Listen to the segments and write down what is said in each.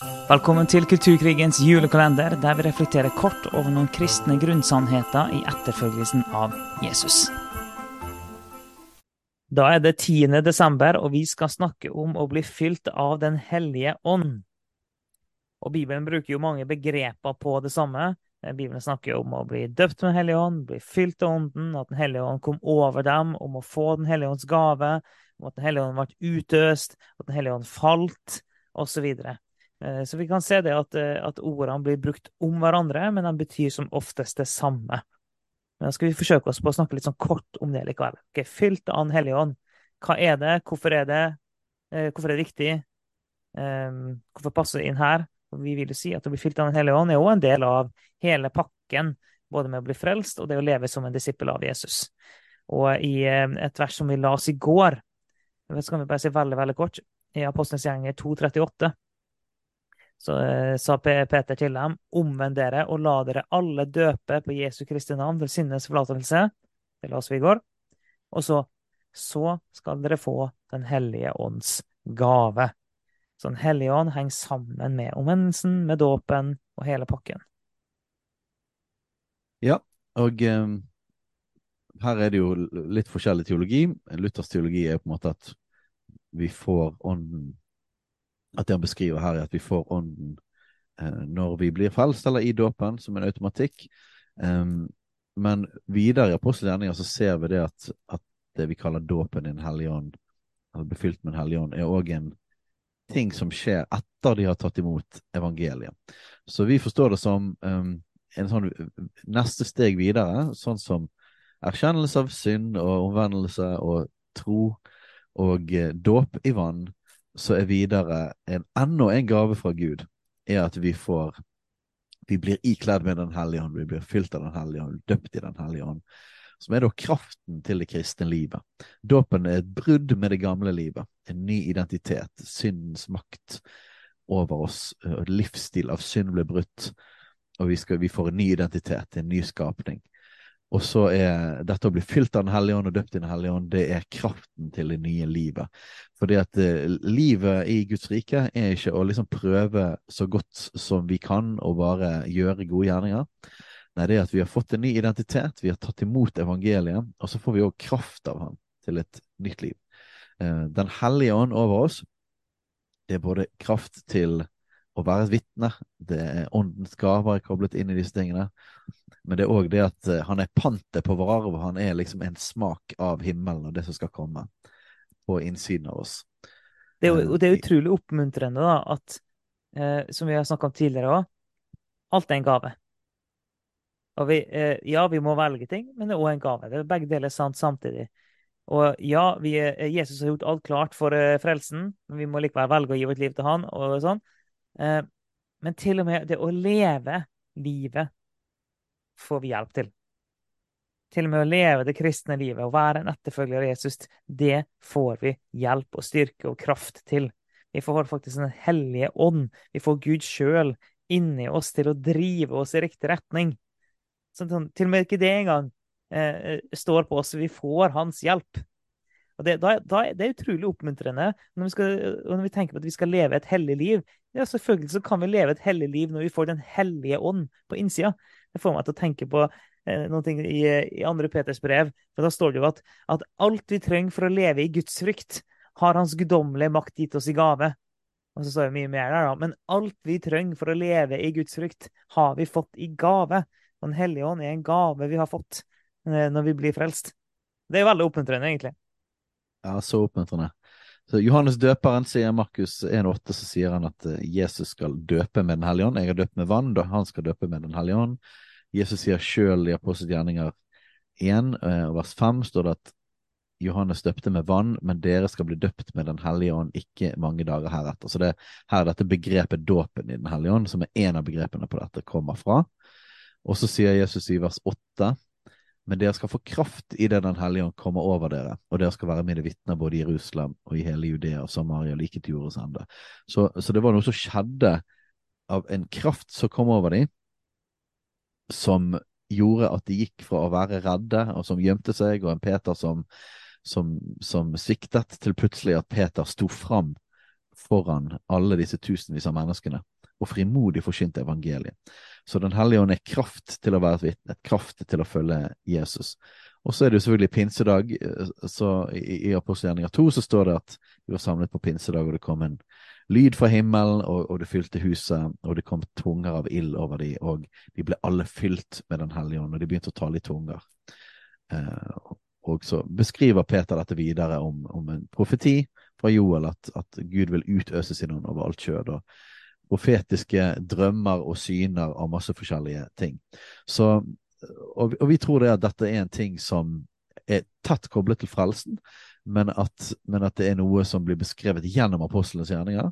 Velkommen til Kulturkrigens julekalender, der vi reflekterer kort over noen kristne grunnsannheter i etterfølgelsen av Jesus. Da er det 10. desember, og vi skal snakke om å bli fylt av Den hellige ånd. Og Bibelen bruker jo mange begreper på det samme. Bibelen snakker om å bli døpt med Den hellige ånd, bli fylt av Ånden, at Den hellige ånd kom over dem, om å få Den hellige ånds gave, om at Den hellige ånd ble utøst, at Den hellige ånd falt, osv. Så, Eh, vi kan se det at, eh, at, ordene blir brukt om hverandre, men de betyr som oftest det samme. Men da skal vi forsøke oss på å snakke litt sånn kort om det likevel. Okay, fylt av Den hellige ånd. Hva er det? Hvorfor er det? Eh, hvorfor er det viktig? Um, hvorfor passer det inn her? Vi vil jo si at å bli fylt av Den hellige ånd er jo en del av hele pakken, både med å bli frelst og det å leve som en disippel av Jesus. Og i et vers som vi la oss i går, så kan vi bare si veldig, veldig kort, i Apostelens gjenger 238 så eh, sa Peter til dem, omvend dere og la dere alle døpe på Jesu Kristi navn til sinnes forlatelse. Det la oss vi i går. Og så, så skal dere få Den hellige ånds gave. Så Den hellige ånd henger sammen med omvendelsen, med dåpen og hele pakken. Ja, og um, her er det jo litt forskjellig teologi. Luthers teologi er på en måte at vi får ånden at det han beskriver her, er at vi får ånden eh, når vi blir frelst, eller i dåpen, som en automatikk. Um, men videre i apostelgjerninga så ser vi det at, at, det vi kaller dåpen i Den hellige ånd, eller befylt med Den hellige ånd, er òg en ting som skjer etter de har tatt imot evangeliet. Så vi forstår det som um, en sånn neste steg videre, sånn som erkjennelse av synd og omvendelse og tro og eh, dåp i vann så er videre en enda en gave fra Gud, er at vi får Vi blir ikledd med Den hellige ånd, vi blir fylt av Den hellige ånd, døpt i Den hellige ånd. Som er da kraften til det kristne livet. Dåpen er et brudd med det gamle livet. En ny identitet. Syndens makt over oss. Livsstil av synd ble brutt. Og vi, skal, vi får en ny identitet, en ny skapning. Og så er dette å bli fylt av Den hellige ånd og døpt i Den hellige ånd, det er kraften til det nye livet. Fordi at uh, livet i Guds rike er ikke å liksom prøve så godt som vi kan å bare gjøre gode gjerninger. Nei, det er at vi har fått en ny identitet, vi har tatt imot evangeliet, og så får vi òg kraft av ham til et nytt liv. Uh, den hellige ånd over oss, det er både kraft til å være et vitne, det er åndens gaver koblet inn i disse tingene. Men det er òg det at eh, han er pantet på vår arv. Han er liksom en smak av himmelen og det som skal komme på innsiden av oss. Det er, og det er eh, utrolig oppmuntrende da, at, eh, som vi har snakka om tidligere òg, alt er en gave. Og vi, eh, ja, vi må velge ting, men det er òg en gave. Det er begge deler sant samtidig. Og ja, vi, eh, Jesus har gjort alt klart for eh, frelsen, men vi må likevel velge å gi vårt liv til han. og sånn. Men til og med det å leve livet får vi hjelp til. Til og med å leve det kristne livet og være en etterfølger av Jesus, det får vi hjelp og styrke og kraft til. Vi får faktisk Den hellige ånd. Vi får Gud sjøl inni oss til å drive oss i riktig retning. Sånn, til og med ikke det engang eh, står på oss. Vi får hans hjelp. Og det, da, da, det er utrolig oppmuntrende når vi, skal, når vi, tenker på at vi skal leve et hellig liv. Ja, selvfølgelig så kan vi leve et hellig liv når vi får Den hellige ånd på innsida. Det får meg til å tenke på eh, noe i, i andre Peters brev. For da står det jo at, at alt vi trenger for å leve i Guds frykt, har Hans guddommelige makt gitt oss i gave. Og så står det mye mer der, da. Men alt vi trenger for å leve i Guds frykt, har vi fått i gave. Og Den hellige ånd er en gave vi har fått eh, når vi blir frelst. Det er veldig oppmuntrende, egentlig. Ja, så oppmuntrende. Så Johannes døperen sier Markus 1,8, så sier han at eh, Jesus skal døpe med Den hellige ånd. Jeg har døpt med vann, da han skal døpe med Den hellige ånd. Jesus sier sjøl i Apostelens gjerninger 1, eh, vers 5, står det at Johannes døpte med vann, men dere skal bli døpt med Den hellige ånd ikke mange dager heretter. Så det er dette begrepet dåpen i Den hellige ånd, som er en av begrepene på dette, kommer fra. Og så sier Jesus i vers 8 men dere skal få kraft i det Den hellige ånd kommer over dere, og dere skal være mine vitner både i Jerusalem og i hele Judea og Samaria, like til jordens ende. Så, så, det var noe som skjedde av en kraft som kom over dem, som gjorde at de gikk fra å være redde og som gjemte seg, og en Peter som, som, som sviktet, til plutselig at Peter sto fram foran alle disse tusenvis av menneskene og frimodig forkynte evangeliet. Så Den hellige ånd er kraft til å være et vitne, kraft til å følge Jesus. Og så er det jo selvfølgelig pinsedag. så I, i apostelgjerninga 2 så står det at vi var samlet på pinsedag, og det kom en lyd fra himmelen, og, og det fylte huset, og det kom tunger av ild over dem, og de ble alle fylt med Den hellige ånd, og de begynte å tale i tunger. Eh, og så beskriver Peter dette videre om, om en profeti fra Joel, at, at, Gud vil utøse sin ånd over alt kjød. og profetiske drømmer og syner av masse forskjellige ting. Så, og, og, vi tror det at dette er en ting som er tett koblet til frelsen, men at, men at det er noe som blir beskrevet gjennom apostlenes gjerninger.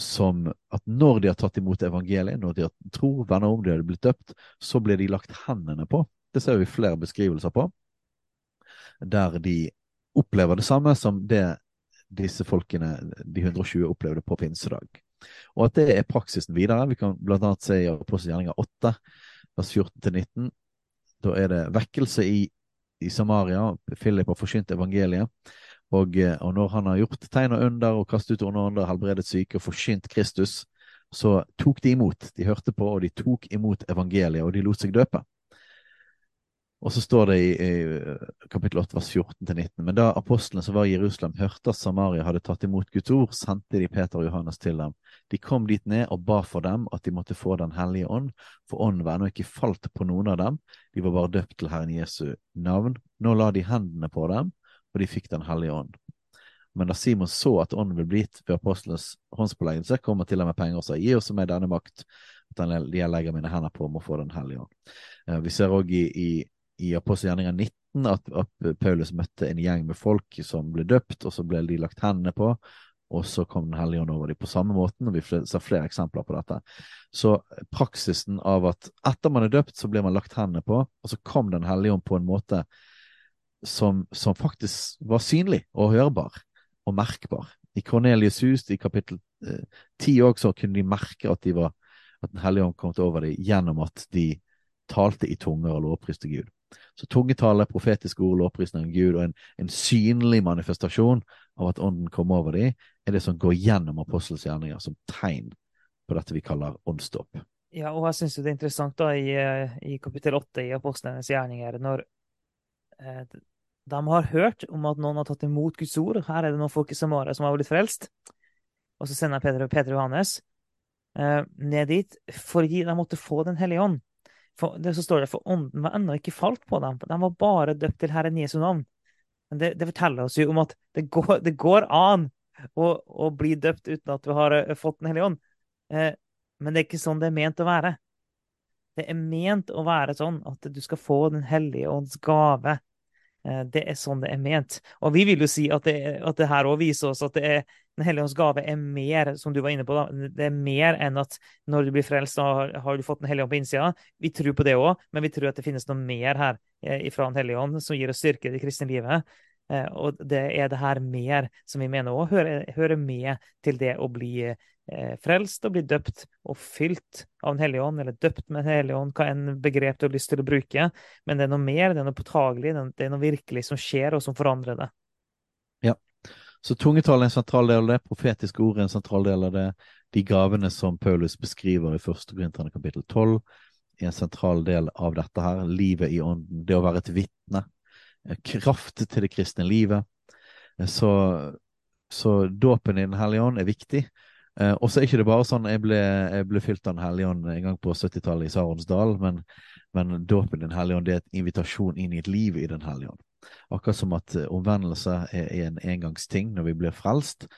Som at når de har tatt imot evangeliet, når de har tror, venner om de har blitt døpt, så blir de lagt hendene på. Det ser vi flere beskrivelser på. Der de opplever det samme som det disse folkene, de 120, opplevde på pinsedag. Og at det er praksisen videre. Vi kan bl.a. se i Apostelgjerninga 8, vers 14-19. Da er det vekkelse i, i Samaria. Philip har forsynt evangeliet. Og, eh, og, når han har gjort tegn og under og kastet ut under ånder, helbredet syke og forsynt Kristus, så tok de imot. De hørte på, og de tok imot evangeliet, og de lot seg døpe. Og så står det i, i kapittel 8 vers 14-19. Men da apostlene som var i Jerusalem, hørte at Samaria hadde tatt imot Guds ord, sendte de Peter og Johannes til dem. De kom dit ned og ba for dem at de måtte få Den hellige ånd, for ånden var ennå ikke falt på noen av dem. De var bare døpt til Herren Jesu navn. Nå la de hendene på dem, og de fikk Den hellige ånd. Men da Simon så at ånden ville blitt ved apostlenes håndspåleggelse, kom han til dem med penger og sa, gi oss med denne makt, at jeg legger mine hender på om å få Den hellige ånd. Eh, vi ser òg i, i i Apostelgjerninga 19 at, at, Paulus møtte en gjeng med folk som ble døpt, og så ble de lagt hendene på, og så kom Den hellige ånd over dem på samme måten, og vi ser flere eksempler på dette. Så praksisen av at etter man er døpt, så blir man lagt hendene på, og så kom Den hellige ånd på en måte som, som faktisk var synlig og hørbar og merkbar. I Cornelius hus, i kapittel eh, ti eh, også, kunne de merke at, de var, at Den hellige ånd kom over dem gjennom at de talte i tunger og lovpriste Gud. Så tungetale, profetiske ord, lovprisning av Gud og en, en, synlig manifestasjon av at ånden kommer over dem, er det som går gjennom apostels gjerninger som tegn på dette vi kaller åndsdåp. Ja, og jeg syns det er interessant da i, eh, i kapittel åtte i apostlenes gjerninger, når eh, de har hørt om at noen har tatt imot Guds ord. Her er det noen folk i Samaria som har blitt frelst. Og så sender Peter, Peter Johannes eh, ned dit fordi de måtte få Den hellige ånd. For, det så står det, for ånden var ennå ikke falt på dem. De var bare døpt til Herren Jesu navn. Men det, det forteller oss jo om at det går, det går an å, å, bli døpt uten at du har uh, fått Den hellige ånd. Eh, men det er ikke sånn det er ment å være. Det er ment å være sånn at du skal få Den hellige ånds gave. Eh, det er sånn det er ment. Og vi vil jo si at det, at det her òg viser oss at det er Den hellige ånds gave er mer, som du var inne på, da, det er mer enn at når du blir frelst, da har, har du fått Den hellige ånd på innsida. Vi tror på det òg, men vi tror at det finnes noe mer her eh, fra Den hellige ånd som gir oss styrke i det kristne livet. Eh, og det er det her mer som vi mener òg hører, hører, med til det å bli eh, frelst og bli døpt og fylt av Den hellige ånd, eller døpt med Den hellige ånd, hva enn begrep du har lyst til å bruke. Men det er noe mer, det er noe påtagelig, det er noe virkelig som skjer, og som forandrer det. Så tungetall er en sentral del av det, profetiske ord er en sentral del av det. De gavene som Paulus beskriver i 1. Korinterne kapittel 12, er en sentral del av dette her. Livet i ånden, det å være et vitne. Eh, kraft til det kristne livet. Eh, så, så dåpen i Den hellige ånd er viktig. Eh, og så er ikke det bare sånn jeg ble, jeg ble fylt av Den hellige ånd en gang på 70-tallet i Saronsdal, men, men dåpen i Den hellige ånd er et invitasjon inn i et liv i Den hellige ånd. Akkurat som at eh, omvendelse er en engangsting når vi blir frelst,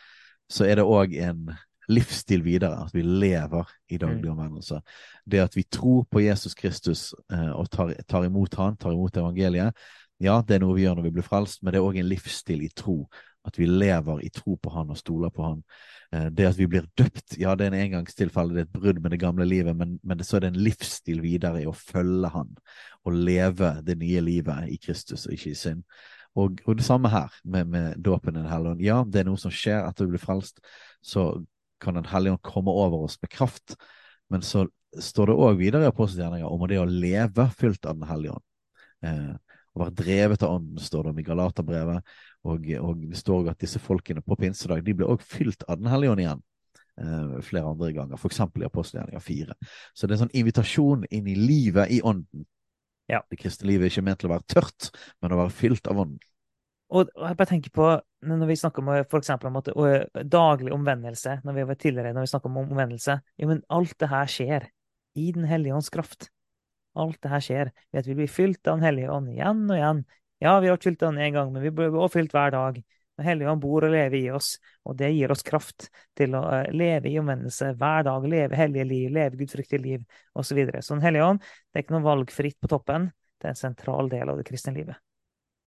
så er det òg en livsstil videre. At vi lever i daglig mm. omvendelse. Det at vi tror på Jesus Kristus eh, og tar, tar, imot Han, tar imot evangeliet, ja, det er noe vi gjør når vi blir frelst, men det er òg en livsstil i tro. At vi lever i tro på Han og stoler på Han. Eh, det at vi blir døpt, ja, det er en engangstilfelle, det er et brudd med det gamle livet, men, men det, så er det en livsstil videre i å følge Han og leve det nye livet i Kristus og ikke i synd. Og, og det samme her med, med dåpen i Den hellige ånd. Ja, det er noe som skjer etter vi blir frelst. Så kan Den hellige ånd komme over oss med kraft. Men så står det òg videre i apostelgjerninga om det å leve fylt av Den hellige ånd. Eh, å være drevet av Ånden, står det om i Galaterbrevet. Og, og det står at disse folkene på pinsedag de ble også fylt av Den hellige ånd igjen. Uh, flere andre ganger, f.eks. i apostelgjerninga 4. Så det er en sånn invitasjon inn i livet i ånden. Ja. Det kristne livet er ikke ment til å være tørt, men å være fylt av ånden. Og jeg bare tenker på, når vi snakker om for eksempel, om at, og, daglig omvendelse, når vi var tidligere når vi snakker om omvendelse jo, men Alt det her skjer i Den hellige ånds kraft. Alt det her skjer ved at vi blir fylt av Den hellige ånd igjen og igjen. Ja, vi har fylt Den én gang, men vi blir også fylt hver dag. Den hellige ånd bor og lever i oss, og det gir oss kraft til å uh, leve i omvendelse hver dag, leve hellige liv, leve gudfryktige liv osv. Så, videre. så Den hellige ånd det er ikke noe valgfritt på toppen, det er en sentral del av det kristne livet.